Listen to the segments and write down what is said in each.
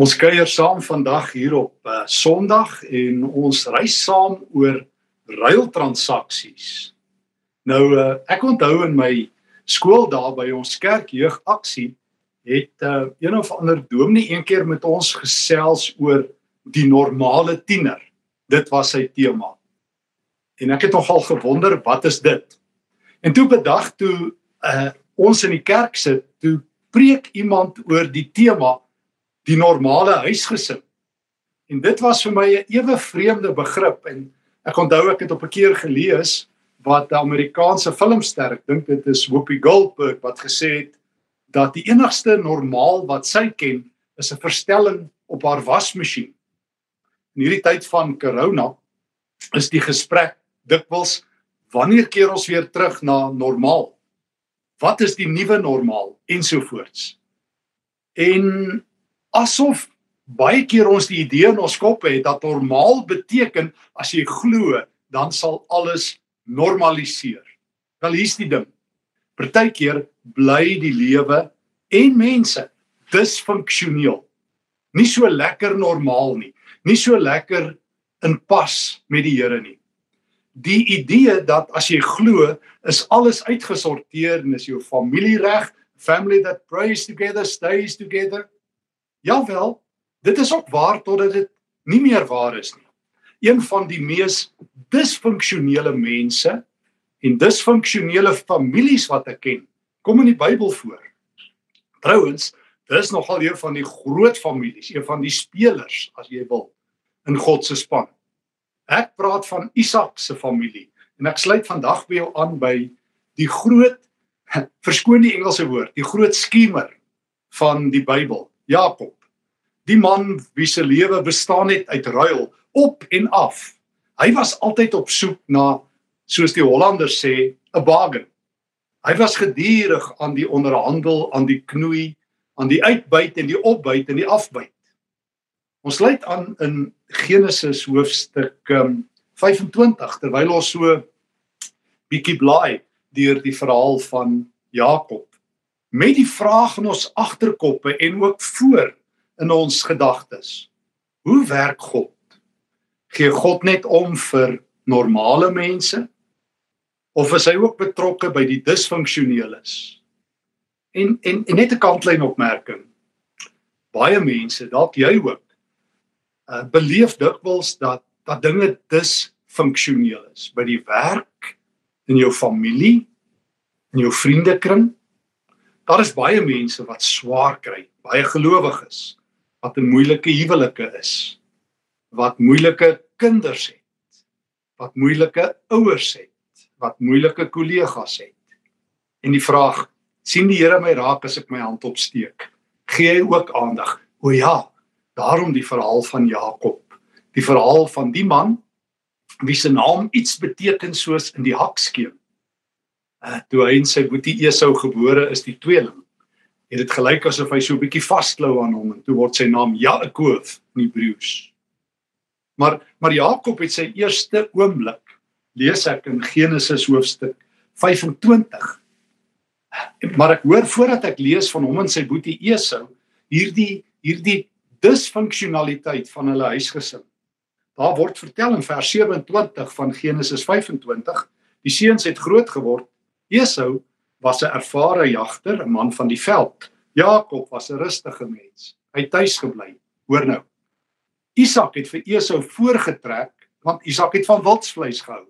Ons kuier saam vandag hier op uh, Sondag en ons reis saam oor ruiltransaksies. Nou uh, ek onthou in my skool daar by ons kerk jeugaksie het uh, een of ander dominee een keer met ons gesels oor die normale tiener. Dit was sy tema. En ek het nogal gewonder wat is dit? En toe bedag toe uh, ons in die kerk sit, toe preek iemand oor die tema die normale huisgesin. En dit was vir my 'n ewe vreemde begrip en ek onthou ek het op 'n keer gelees wat 'n Amerikaanse filmster, ek dink dit is Whoopi Goldberg wat gesê het dat die enigste normaal wat sy ken is 'n verstelling op haar wasmasjien. In hierdie tyd van corona is die gesprek dikwels wanneer keer ons weer terug na normaal? Wat is die nuwe normaal ensovoorts? En asof baie keer ons die idee in ons kop het dat normaal beteken as jy glo, dan sal alles normaliseer. Wel hier's die ding. Partykeer bly die lewe en mense disfunksioneel. Nie so lekker normaal nie. Nie so lekker in pas met die Here nie. Die idee dat as jy glo, is alles uitgesorteer en is jou familie reg, family that prays together stays together. Jawel, dit is ook waar totdat dit nie meer waar is nie. Een van die mees disfunksionele mense en disfunksionele families wat ek ken, kom in die Bybel voor. Trouwens, dis nogal een van die groot families, een van die spelers as jy wil in God se span. Ek praat van Isak se familie en ek sluit vandag by jou aan by die groot verskoon die Engelse woord, die groot skemer van die Bybel, Jakob. Die man wie se lewe bestaan net uit ruil op en af. Hy was altyd op soek na soos die Hollanders sê, 'n bargain. Hy was gedurig aan die onderhandel, aan die knoei, aan die uitbuit en die opbuit en die afbuit. Ons sluit aan in Genesis hoofstuk um, 25 terwyl ons so bietjie blaai deur die verhaal van Jakob met die vraag in ons agterkoppe en ook voor in ons gedagtes. Hoe werk God? Gee God net om vir normale mense of is hy ook betrokke by die disfunksioneles? En en, en net 'n kantlyn opmerking. Baie mense, dalk jy ook, uh, beleef dikwels dat dat dinge disfunksioneel is by die werk, in jou familie, in jou vriendekring. Daar is baie mense wat swaar kry, baie gelowiges wat 'n moeilike huwelike is, wat moeilike kinders het, wat moeilike ouers het, wat moeilike kollegas het. En die vraag, sien die Here my raak as ek my hand opsteek? Gee hy ook aandag? O ja, daarom die verhaal van Jakob, die verhaal van die man wie se naam iets beteken soos in die hakskeem. Uh, toe hy en sy boetie Esau gebore is, die tweeling het dit gelyk asof hy so 'n bietjie vasklou aan hom en toe word sy naam Jakob in Hebreëus. Maar maar Jakob het sy eerste oomblik lees ek in Genesis hoofstuk 25. Maar ek hoor voordat ek lees van hom en sy boetie Esau hierdie hierdie disfunksionaliteit van hulle huisgesin. Daar word vertel in vers 27 van Genesis 25, die seuns het groot geword. Esau was 'n ervare jagter, 'n man van die veld. Jakob was 'n rustige mens. Hy het tuis gebly. Hoor nou. Isak het vir Esau voorgetrek want Isak het van wildsvleis gehou.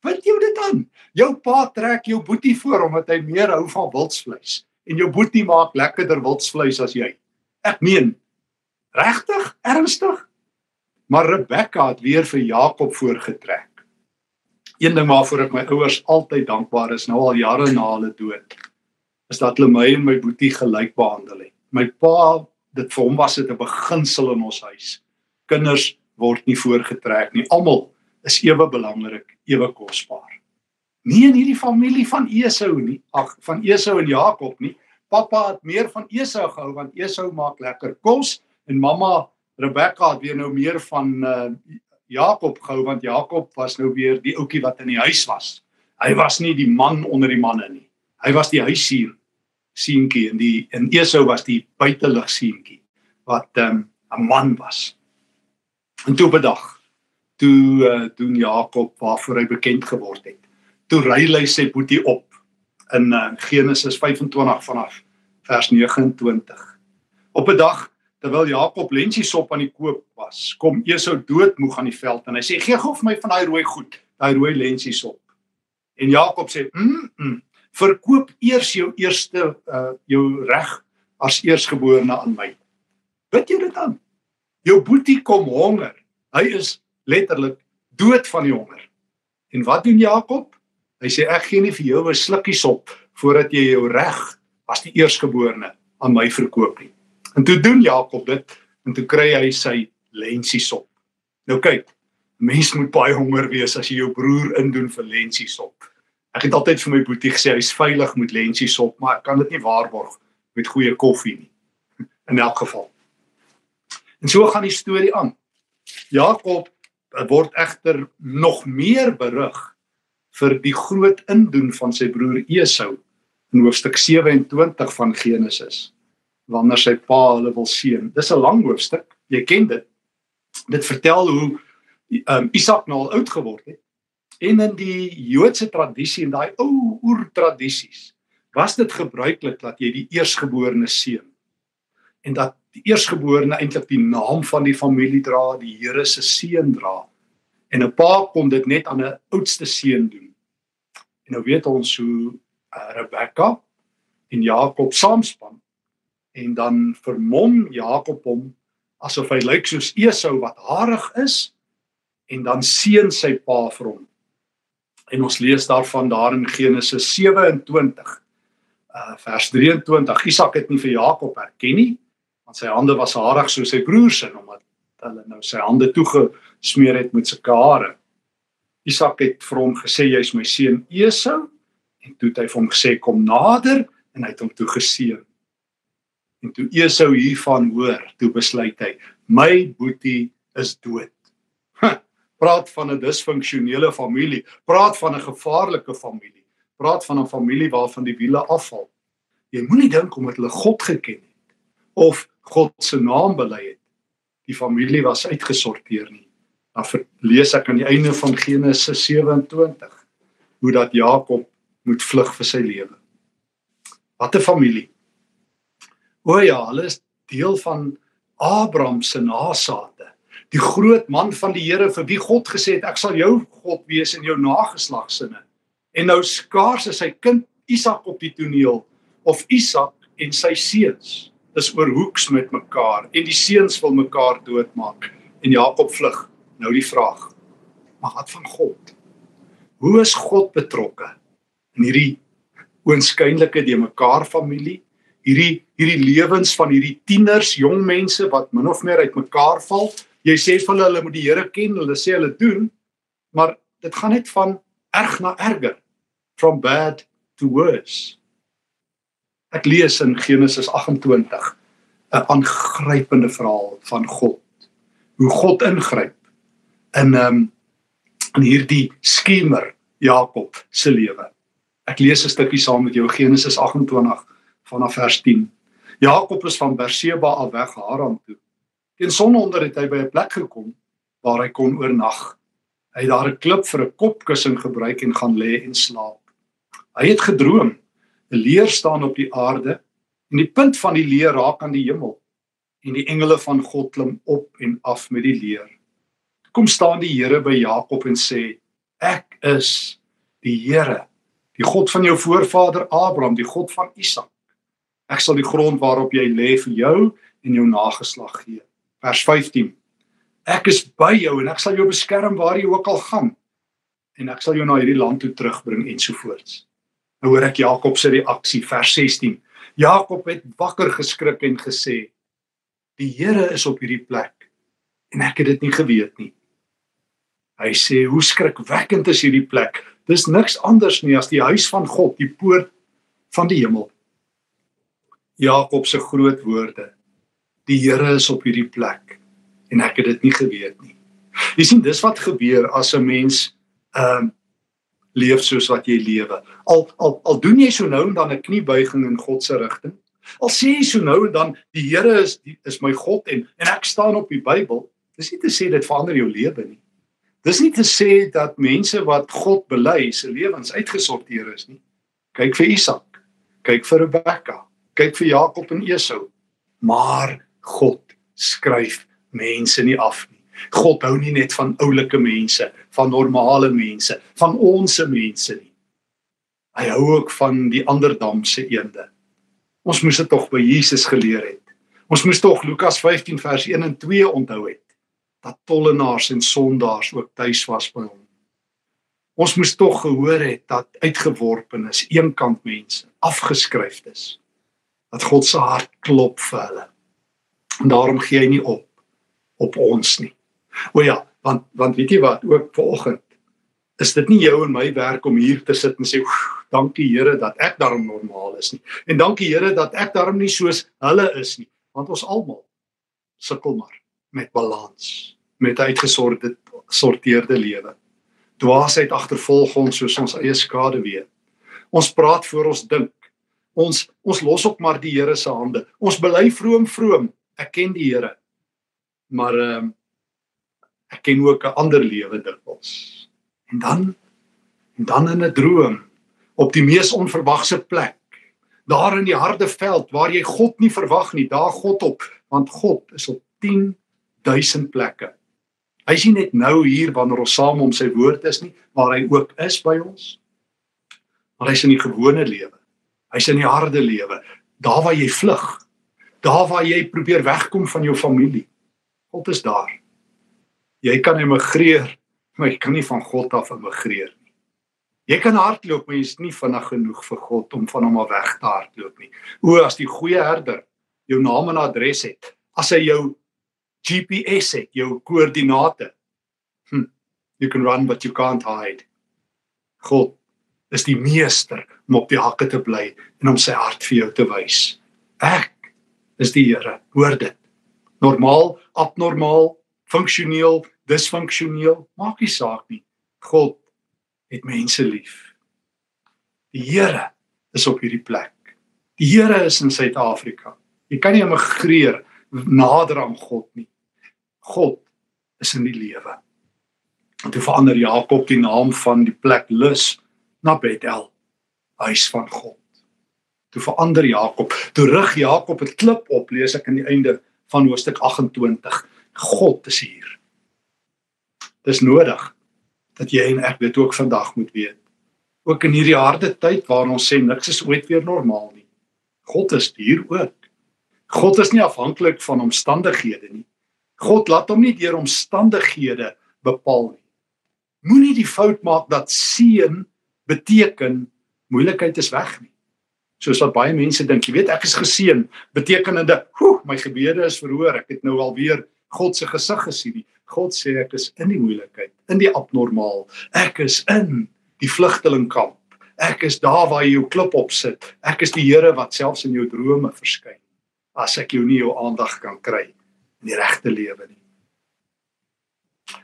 Wat jou dit aan? Jou pa trek jou boetie voor omdat hy meer hou van wildsvleis en jou boetie maak lekkerder wildsvleis as jy. Ek meen regtig, ernstig? Maar Rebekka het weer vir Jakob voorgetrek. Een ding waarvoor ek my ouers altyd dankbaar is nou al jare na hulle dood, is dat hulle my en my boetie gelyk behandel het. My pa, dit vir hom was dit 'n beginsel in ons huis. Kinders word nie voorgetrek nie. Almal is ewe belangrik, ewe kosbaar. Nie in hierdie familie van Esau nie, ag van Esau en Jakob nie. Pappa het meer van Esau gehou want Esau maak lekker kos en mamma Rebekka het weer nou meer van uh, Jakob gehou want Jakob was nou weer die ouetjie wat in die huis was. Hy was nie die man onder die manne nie. Hy was die huisier seentjie en die en Esau was die buitelug seentjie. wat 'n um, 'n man was. En toe bedag toe uh, doen Jakob waarvoor hy bekend geword het. Toe ry hy sy boetie op in uh, Genesis 25 vanaf vers 29. Op 'n dag terwyl Jakob lentsiesop aan die koop was, kom Esau doodmoeg aan die veld en hy sê gee gou vir my van daai rooi goed, daai rooi lentsiesop. En Jakob sê, "Mm, mm verkoop eers jou eerste uh jou reg as eersgeborene aan my." Weet jy dit dan? Jou boetie kom honger. Hy is letterlik dood van die honger. En wat doen Jakob? Hy sê ek gee nie vir jou 'n slukkie sop voordat jy jou reg as die eersgeborene aan my verkoop nie. En toe doen Jakob dit en toe kry hy sy lensiesop. Nou kyk, mens moet baie honger wees as jy jou broer indoen vir lensiesop. Ek het altyd vir my boetie gesê hy's veilig met lensiesop, maar ek kan dit nie waarborg met goeie koffie nie. In elk geval. En so gaan die storie aan. Jakob word egter nog meer berig vir die groot indoen van sy broer Esau in hoofstuk 27 van Genesis wanneer sy pa hulle wil seën. Dis 'n lang hoofstuk. Jy ken dit. Dit vertel hoe um, Isak nou al oud geword het. En in die Joodse tradisie en daai ou oertradisies was dit gebruiklik dat jy die eersgeborene seën. En dat die eersgeborene eintlik die naam van die familie dra, die Here se seën dra. En 'n pa kon dit net aan 'n oudste seun doen. En nou weet ons hoe uh, Rebekka en Jakob saamspan en dan vermom Jakob hom asof hy lyk soos Esau wat harig is en dan seën sy pa vir hom. En ons lees daarvan daar in Genesis 27 uh vers 23. Isak het nie vir Jakob herken nie want sy hande was harig soos sy broer se omdat hulle nou sy hande toegesmeer het met sy hare. Isak het vir hom gesê jy's my seun Esau en toe het hy vir hom gesê kom nader en hy het hom toe geseën. En toe Esau hiervan hoor, toe besluit hy, my boetie is dood. Ha, praat van 'n disfunksionele familie, praat van 'n gevaarlike familie, praat van 'n familie waarvan die wiele afval. Jy moenie dink omdat hulle God geken het of God se naam bely het, die familie was uitgesorteer nie. Dan lees ek aan die einde van Genesis 27 hoe dat Jakob moet vlug vir sy lewe. Wat 'n familie. O ja, hulle is deel van Abraham se nageslagte. Die groot man van die Here vir wie God gesê het ek sal jou God wees in jou nageslagsinne. En nou skaars is sy kind Isak op die toneel of Isak en sy seuns is oor hoeks met mekaar en die seuns wil mekaar doodmaak en Jakob vlug. Nou die vraag. Maar wat van God? Hoe is God betrokke in hierdie oënskynlike de mekaar familie hierdie hierdie lewens van hierdie tieners, jong mense wat min of meer uitmekaar val. Jy sê van hulle moet die Here ken, hulle sê hulle doen, maar dit gaan net van erg na erger, from bad to worse. Ek lees in Genesis 28 'n aangrypende verhaal van God. Hoe God ingryp in ehm um, in hierdie skemer Jakob se lewe. Ek lees 'n stukkie saam met jou Genesis 28 vanaf vers 10. Jakob is van Berseba af weg Haran toe. Teen sononder het hy by 'n plek gekom waar hy kon oornag. Hy het daar 'n klip vir 'n kopkussing gebruik en gaan lê en slaap. Hy het gedroom: 'n leer staan op die aarde en die punt van die leer raak aan die hemel en die engele van God klim op en af met die leer. Kom staan die Here by Jakob en sê: Ek is die Here, die God van jou voorvader Abraham, die God van Isak. Ek sal die grond waarop jy lê vir jou en jou nageslag gee. Vers 15. Ek is by jou en ek sal jou beskerm waar jy ook al gaan en ek sal jou na hierdie land toe terugbring ensovoorts. Nou hoor ek Jakob se reaksie vers 16. Jakob het wakker geskrik en gesê: "Die Here is op hierdie plek en ek het dit nie geweet nie." Hy sê: "Hoe skrikwekkend is hierdie plek? Dis niks anders nie as die huis van God, die poort van die hemel." Jakob se groot woorde. Die Here is op hierdie plek en ek het dit nie geweet nie. Jy sien dis wat gebeur as 'n mens ehm uh, leef soos wat jy lewe. Al al al doen jy so nou en dan 'n kniebuiging in God se rigting. Al sê jy so nou en dan die Here is die, is my God en en ek staan op die Bybel, dis nie te sê dit verander jou lewe nie. Dis nie te sê dat mense wat God bely se lewens uitgesorteer is nie. Kyk vir Isak, kyk vir Rebekka, kyk vir Jakob en Esau. Maar God skryf mense nie af nie. God hou nie net van oulike mense, van normale mense, van onsse mense nie. Hy hou ook van die ander damse eende. Ons moes dit tog by Jesus geleer het. Ons moes tog Lukas 15 vers 1 en 2 onthou het dat tollenaars en sondaars ook tuis was by hom. Ons moes tog gehoor het dat uitgeworpenes, eenkant mense, afgeskryf is. Dat God se hart klop vir hulle. En daarom gee hy nie op op ons nie. O ja, want want weet jy wat, ook vanoggend is dit nie jou en my werk om hier te sit en sê dankie Here dat ek daarom normaal is nie. En dankie Here dat ek daarom nie soos hulle is nie, want ons almal sukkel maar met balans, met uitgesorteerde sorteerde lewe. Dwaasheid agtervolg ons soos ons eie skade weet. Ons praat voor ons dink. Ons ons los op maar die Here se hande. Ons bely vroom vroom, ek ken die Here. Maar ehm um, ek ken ook 'n ander lewe dikwels. En dan en dan in 'n droom op die mees onverwagse plek. Daar in die harde veld waar jy God nie verwag nie, daar God op, want God is op 10000 plekke. Hy nie net nou hier wanneer ons saam om sy woord is nie, maar hy ook is by ons. Maar hy's in die gewone lewe. Hy's in die harde lewe, daar waar jy vlug, daar waar jy probeer wegkom van jou familie. God is daar. Jy kan emigreer, maar jy kan nie van God af emigreer nie. Jy kan hardloop, maar jy's nie vinnig genoeg vir God om van hom af weg te hardloop nie. O, as die goeie herder jou naam en adres het, as hy jou GPS het, jou koördinate. Hm, you can run but you can't hide. God is die meester om op die hakke te bly en om sy hart vir jou te wys. Ek is die Here. Hoor dit normaal, abnormaal, funksioneel, disfunksioneel, maak nie saak nie. God het mense lief. Die Here is op hierdie plek. Die Here is in Suid-Afrika. Jy kan nie emigreer nader aan God nie. God is in die lewe. En toe verander Jakob die naam van die plek Lus na Bethel, huis van God. Toe verander Jakob, toe rig Jakob 'n klip op, lees ek aan die einde van hoofstuk 28. God is hier. Dis nodig dat jy en ek dit ook vandag moet weet. Ook in hierdie harde tyd waar ons sê niks is ooit weer normaal nie. God is hier ook. God is nie afhanklik van omstandighede nie. God laat hom nie deur omstandighede bepaal nie. Moenie die fout maak dat seën beteken moeilikheid is weg nie soos wat baie mense dink. Jy weet, ek is geseën, betekenende, "Hoe, my gebede is verhoor. Ek het nou alweer God se gesig gesien." God sê ek is in die moeilikheid, in die abnormaal. Ek is in die vlugtelingkamp. Ek is daar waar jy jou klip op sit. Ek is die Here wat selfs in jou drome verskyn. As ek jou nie jou aandag kan kry in die regte lewe nie.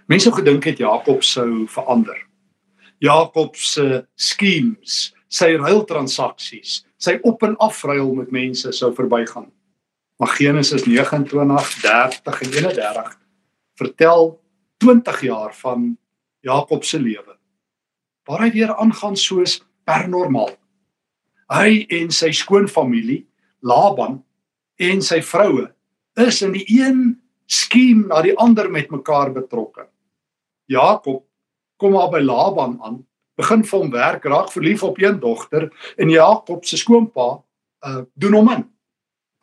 Mense gedink het Jakob sou verander. Jakob se schemes, sy ruiltransaksies, sy op en af ruil met mense sou verbygaan. Maar Genesis 29, 30 en 31 vertel 20 jaar van Jakob se lewe. Waar hy weer aangaan soos per normaal. Hy en sy skoonfamilie, Laban en sy vroue is in die een skiem na die ander met mekaar betrokke. Jakob kom maar by Laban aan begin vir hom werk, raak verlief op een dogter en Jakob se skoonpa uh doen hom in.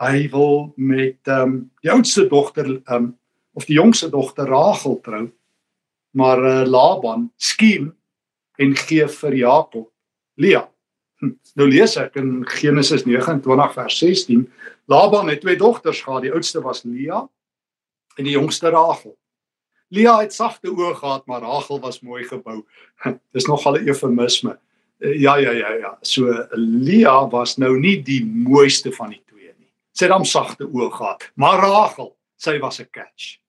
Hy wil met ehm um, die oudste dogter ehm um, of die jongste dogter Rachel trou. Maar uh, Laban skiem en gee vir Jakob Lea. Hm, nou lees ek in Genesis 29 vers 16, Laban het twee dogters gehad, die oudste was Lea en die jongste Rachel. Lia het sagte oë gehad, maar Rachel was mooi gebou. Dis nogal 'n eufemisme. Eh, ja ja ja ja. So Lia was nou nie die mooiste van die twee nie. Sy het hom sagte oë gehad, maar Rachel, sy was 'n catch.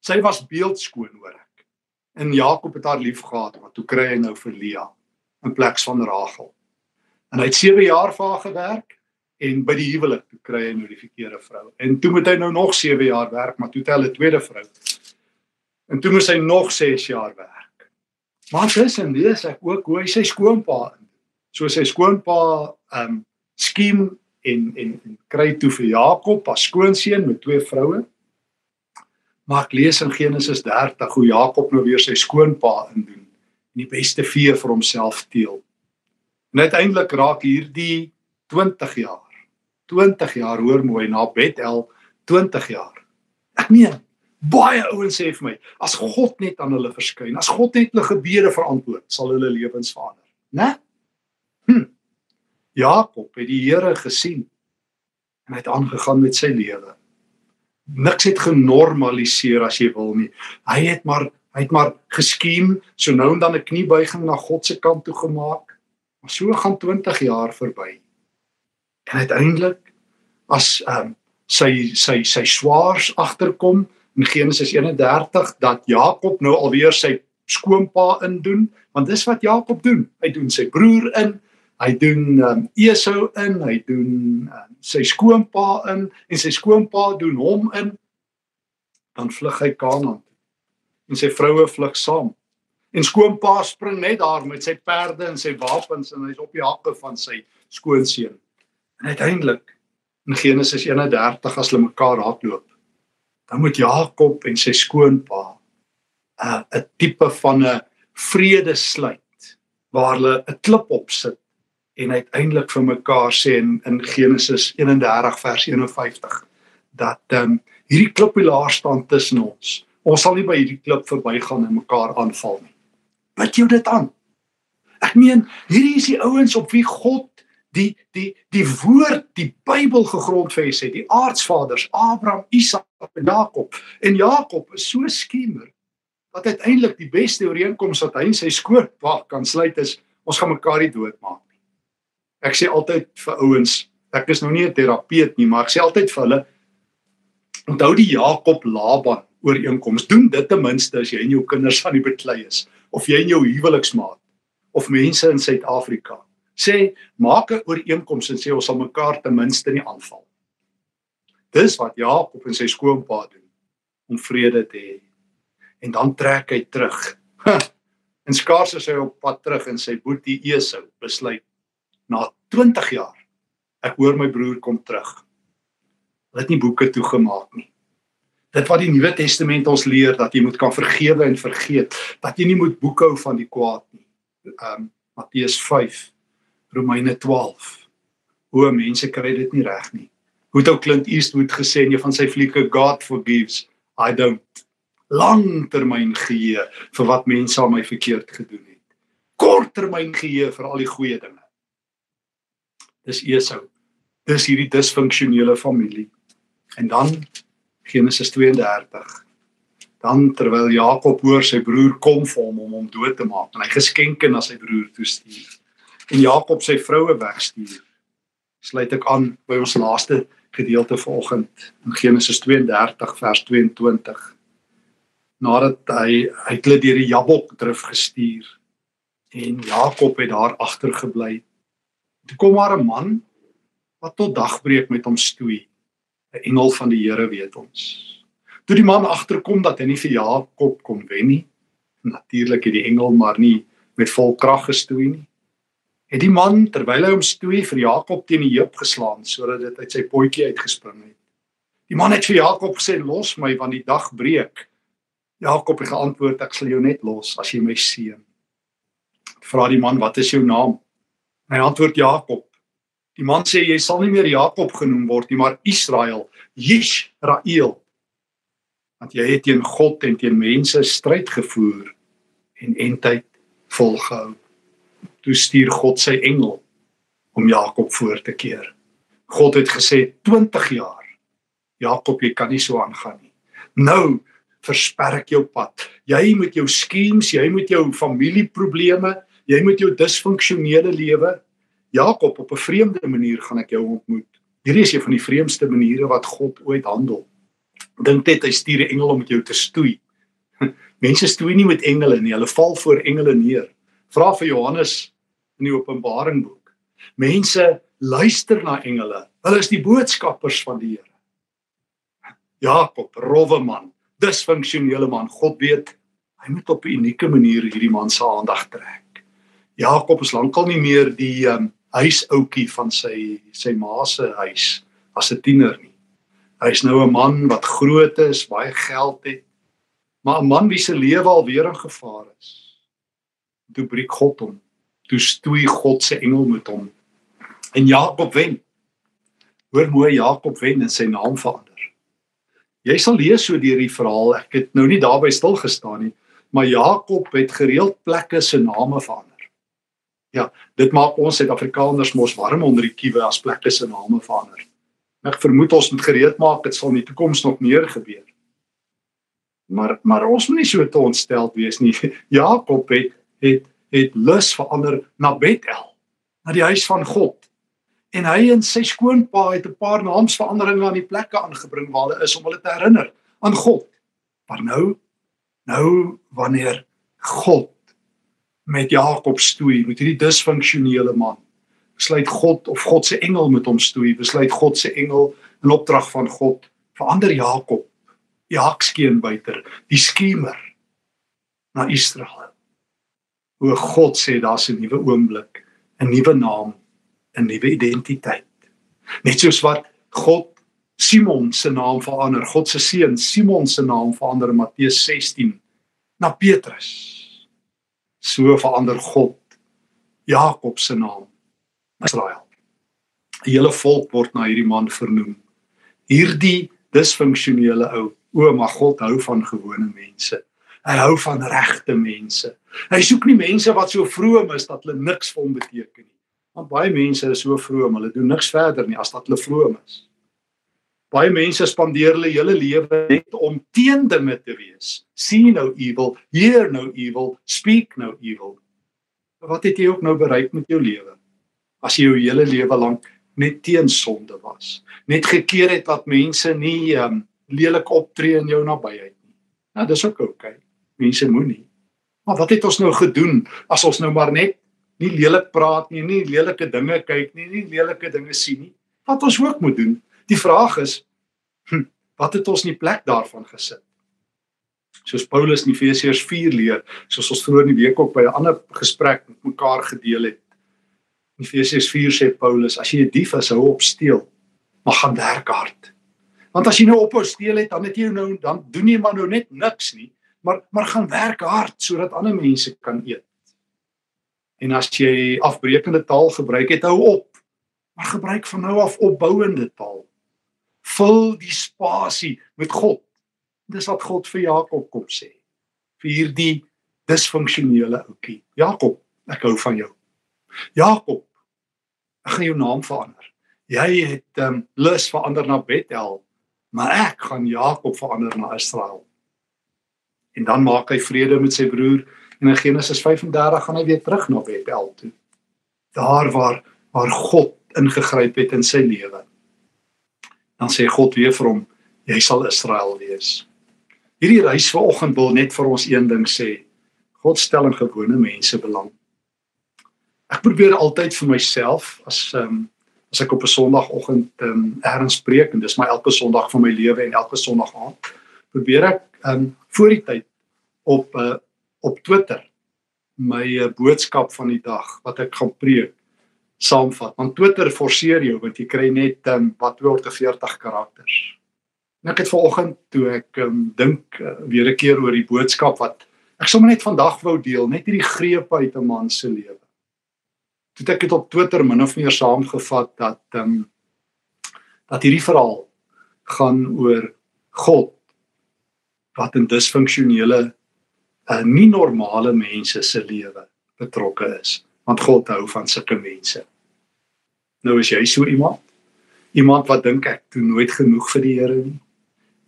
Sy was beeldskoon hoor ek. En Jakob het haar lief gehad, maar toe kry hy nou vir Lia in plek van Rachel. En hy het 7 jaar vir haar gewerk en by die huwelik toe kry hy nou die verkeerde vrou. En toe moet hy nou nog 7 jaar werk, maar toe het hy 'n tweede vrou. En toe moet hy nog 6 jaar werk. Maar tussen lees ek ook hoe hy sy skoonpa. So sy skoonpa ehm um, skiem en en en kry toe vir Jakob as skoonseun met twee vroue. Maar ek lees in Genesis 30 hoe Jakob nou weer sy skoonpa indoen en die beste vee vir homself teel. En uiteindelik raak hierdie 20 jaar 20 jaar hoor mooi na Bethel 20 jaar. Ek meen baie ouens sê vir my as God net aan hulle verskyn, as God net hulle gebede verantwoord, sal hulle lewens verander, né? Hm. Jakob het die Here gesien en hy het aangegaan met sy lewe. Niks het genormaliseer as jy wil nie. Hy het maar hy het maar geskiem, so nou en dan 'n kniebuiging na God se kant toe gemaak. Maar so gaan 20 jaar verby. En uiteindelik as ehm um, sy sy sy swaars agterkom in Genesis 31 dat Jakob nou alweer sy skoonpa indoen, want dis wat Jakob doen. Hy doen sy broer in, hy doen um, Esau in, hy doen um, sy skoonpa in en sy skoonpa doen hom in. Dan vlug hy Kanaan. En sy vroue vlug saam. En skoonpa spring net daar met sy perde en sy wapens en hy's op die hakke van sy skoonseun. En uiteindelik in Genesis 31 as hulle mekaar hardloop, dan moet Jakob en sy skoonpa 'n uh, 'n tipe van 'n vrede sluit waar hulle 'n klip op sit en uiteindelik vir mekaar sê in, in Genesis 31 vers 51 dat ehm um, hierdie klippilaar staan tussen ons. Ons sal nie by hierdie klip verbygaan en mekaar aanval nie. Wat jou dit aan? Ek meen, hierdie is die ouens op wie God die die die woord die Bybel gegrondves het die aardsvaders Abraham, Isak en Jakob en Jakob is so skiemer dat uiteindelik die beste ooreenkoms wat hy en sy skoonpa kan sluit is ons gaan mekaar nie doodmaak nie. Ek sê altyd vir ouens, ek is nou nie 'n terapeut nie, maar ek sê altyd vir hulle onthou die Jakob Laban ooreenkoms. Doen dit ten minste as jy en jou kinders aan die beklei is of jy en jou huweliksmaat of mense in Suid-Afrika sê maak 'n ooreenkoms en sê ons sal mekaar ten minste nie aanval. Dis wat Jakob en sy skoonpa doen om vrede te hê. En dan trek hy terug. En skaars is hy op pad terug en sy boetie Esau besluit na 20 jaar ek hoor my broer kom terug. Hulle het nie boeke toegemaak nie. Dit wat die Nuwe Testament ons leer dat jy moet kan vergewe en vergeet, dat jy nie moet boekhou van die kwaad nie. Ehm um, Matteus Romeine 12. Hoe mense kry dit nie reg nie. Hoe het ou Clint Eastwood gesê in een van sy flieke God forgives, I don't. Langtermyn geheue vir wat mense aan my verkeerd gedoen het. Korttermyn geheue vir al die goeie dinge. Dis Esau. Dis hierdie disfunksionele familie. En dan Genesis 32 dan terwyl Jakob hoor sy broer kom vir hom om hom dood te maak en hy geskenke na sy broer toe stuur en Jakob sy vroue wegstuur. Sluit ek aan by ons laaste gedeelte vanoggend in Genesis 32 vers 22. Nadat hy het hulle deur die Jabok drif gestuur en Jakob het daar agtergebly. Toe kom maar 'n man wat tot dagbreek met hom stoei. 'n Engel van die Here weet ons. Toe die man agterkom dat hy nie vir Jakob kon wen nie. Natuurlik het die engel maar nie met vol krag gestoei nie het die man terwyl hy hom stoei vir Jakob teen die heup geslaan sodat dit uit sy potjie uitgespring het. Die man het vir Jakob gesê los my want die dag breek. Jakob het geantwoord ek sal jou net los as jy my seën. Vra die man wat is jou naam? Hy antwoord Jakob. Die man sê jy sal nie meer Jakob genoem word nie maar Israel, Yisrael. Want jy het teen God en teen mense stryd gevoer en entheid volgehou toe stuur God sy engel om Jakob voor te keer. God het gesê 20 jaar. Jakob, jy kan nie so aangaan nie. Nou versper ek jou pad. Jy met jou skems, jy met jou familieprobleme, jy met jou disfunksionele lewe. Jakob, op 'n vreemde manier gaan ek jou ontmoet. Hierdie is een van die vreemdste maniere wat God ooit handel. Dink net hy stuur 'n engel om met jou te stoei. Mense stoei nie met engele nie, hulle val voor engele neer. Vra vir Johannes in die Openbaring boek. Mense luister na engele. Hulle is die boodskappers van die Here. Jakob, rowwe man, disfunksionele man. God weet hy moet op 'n unieke manier hierdie man se aandag trek. Jakob is lankal nie meer die um, huisouetjie van sy sy ma se huis as 'n tiener nie. Hy's nou 'n man wat groot is, baie geld het, maar 'n man wie se lewe alweer in gevaar is. Toe breek God hom. Toe stoei God se engel met hom. En Jakob wen. Hoor mooi Jakob wen en sy naam verander. Jy sal lees so deur die verhaal. Ek het nou nie daarby stil gestaan nie, maar Jakob het gereeld plekke se name verander. Ja, dit maak ons Suid-Afrikaners mos warm onder die kiewe as plekke se name verander. Ek vermoed ons moet gereed maak dit sal in die toekoms nog meer gebeur. Maar maar ons moet nie so te ontstel wees nie. Jakob het het het lus verander na Bethel, na die huis van God. En hy en sy skoonpa het 'n paar naamsveranderinge aan die plekke aangebring waar hulle is om hulle te herinner aan God. Maar nou nou wanneer God met Jakob stoei, met hierdie disfunksionele man, besluit God of God se engel met hom stoei, besluit God se engel in opdrag van God verander Jakob Jaakskeenbuiter, die skemer na Israel. O God sê daar's 'n nuwe oomblik, 'n nuwe naam, 'n nuwe identiteit. Net soos wat God Simon se naam verander, God se seun Simon se naam verander in Matteus 16 na Petrus. So verander God Jakob se naam Israel. Die hele volk word na hierdie man vernoem. Hierdie disfunksionele ou O, maar God hou van gewone mense. Hy hou van regte mense. Hy soek nie mense wat so vroom is dat hulle niks vir hom beteken nie. Want baie mense is so vroom, hulle doen niks verder nie as dat hulle vroom is. Baie mense spandeer hulle hele lewe net om teen dinge te wees. See no evil, hear no evil, speak no evil. Wat het jy ook nou bereik met jou lewe? As jy jou hele lewe lank net teen sonde was, net gekeer het dat mense nie um, lelik optree in jou nabyheid nie. Nou dis ook oukei. Okay. Mense moenie. Maar wat het ons nou gedoen as ons nou maar net nie lelik praat nie, nie lelike dinge kyk nie, nie lelike dinge sien nie? Wat ons ook moet doen. Die vraag is hm, wat het ons in die plek daarvan gesit? Soos Paulus in Efesiërs 4 leer, soos ons vroeër in die week ook by 'n ander gesprek met mekaar gedeel het. In Efesiërs 4 sê Paulus, as jy 'n dief is, hou op steel, maar gaan werk hard. Want as jy nou ophou steel het, dan het jy nou dan doen jy maar nou net niks nie, maar maar gaan werk hard sodat ander mense kan eet. En as jy afbreekende taal gebruik het, hou op. Maar gebruik van nou af opbouende taal. Vul die spasie met God. Dis wat God vir Jakob kom sê. Vir hierdie disfunksionele ouetjie. Jakob, ek hou van jou. Jakob, ek gaan jou naam verander. Jy het ehm um, lus verander na Bethel maar ek gaan Jakob verander na Israel. En dan maak hy vrede met sy broer en in Genesis 35 gaan hy weer terug na Bethel toe. Daar waar waar God ingegryp het in sy lewe. Dan sê God weer vir hom, jy sal Israel wees. Hierdie reis vanoggend wil net vir ons een ding sê. God stel in gewone mense belang. Ek probeer altyd vir myself as ehm um, as ek op 'n Sondagoggend ehm um, erns preek en dis my elke Sondag van my lewe en elke Sondag aand probeer ek ehm um, voor die tyd op uh, op Twitter my uh, boodskap van die dag wat ek gaan preek saamvat. Want Twitter forceer jou want jy kry net um, wat 40 karakters. En ek het vanoggend toe ek um, dink uh, weer 'n keer oor die boodskap wat ek sommer net vandag wou deel, net hierdie greep uit 'n man se lewe toe ek dit op Twitter min of meer saamgevat dat um, dat hierdie verhaal gaan oor God wat in disfunksionele uh, nie normale mense se lewe betrokke is want God hou van sulke mense. Nou is jy so iemand iemand wat dink ek doen nooit genoeg vir die Here nie.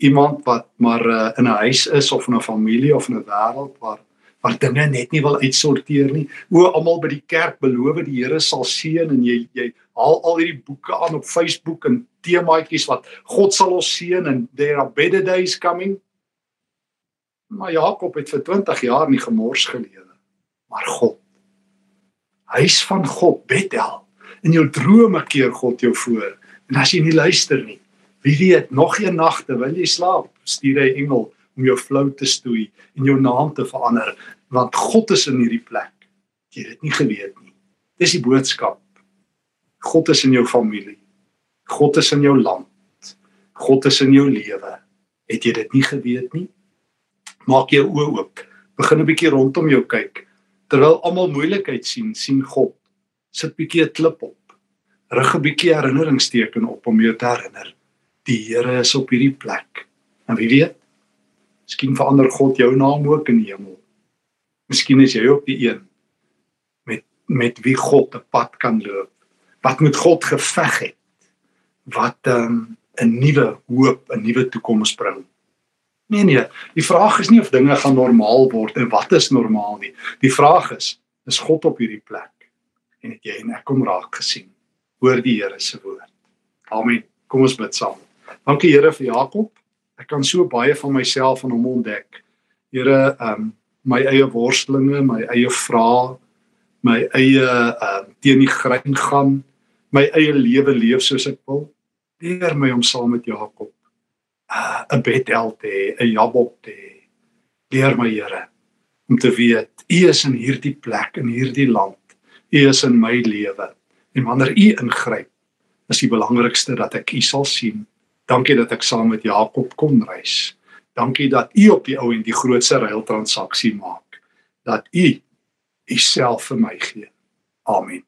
Iemand wat maar uh, in 'n huis is of in 'n familie of in 'n wêreld waar waar dinge net nie wil uitsorteer nie. O, almal by die kerk beloof die Here sal seën en jy jy haal al hierdie boeke aan op Facebook en temaatjies wat God sal ons seën en there are better days coming. Maar Jakob het vir 20 jaar nie gemors gelewe. Maar God. Huis van God, Bethel. In jou drome keer God jou voor. En as jy nie luister nie, wie weet, nog een nagte wil jy slaap, stuur hy engel om jou flou te stoei en jou naam te verander, want God is in hierdie plek. Jy het dit nie geweet nie. Dis die boodskap. God is in jou familie. God is in jou land. God is in jou lewe. Het jy dit nie geweet nie? Maak jou oë oop. Begin 'n bietjie rondom jou kyk. Terwyl almal moeilikheid sien, sien God. Sit bietjie 'n klip op. Rig 'n bietjie herinneringsteken op om jou te herinner. Die Here is op hierdie plek. En wie weet? Miskien verander God jou naam ook in die hemel. Miskien is jy ook die een met met wie God 'n pad kan loop. Wat met God geveg het. Wat 'n um, nuwe hoop, 'n nuwe toekoms bring. Nee nee, die vraag is nie of dinge gaan normaal word en wat is normaal nie. Die vraag is, is God op hierdie plek? En het jy en ek kom raak gesien? Hoor die Here se woord. Amen. Kom ons bid saam. Dankie Here vir Jakob. Ek kan so baie van myself aan hom ontdek. Here, ehm um, my eie worstelinge, my eie vrae, my eie ehm uh, teen die grein gaan, my eie lewe leef soos ek wil. Leer my om saam met Jakob 'n Bethel te hê, 'n Jabok te hê. Leer my Here om te weet U is in hierdie plek in hierdie land. U is in my lewe. En wanneer U ingryp, is die belangrikste dat ek U sal sien. Dankie dat ek saam met Jakob kon reis. Dankie dat U op die ou en die grootste ruiltransaksie maak. Dat U U self vir my gee. Amen.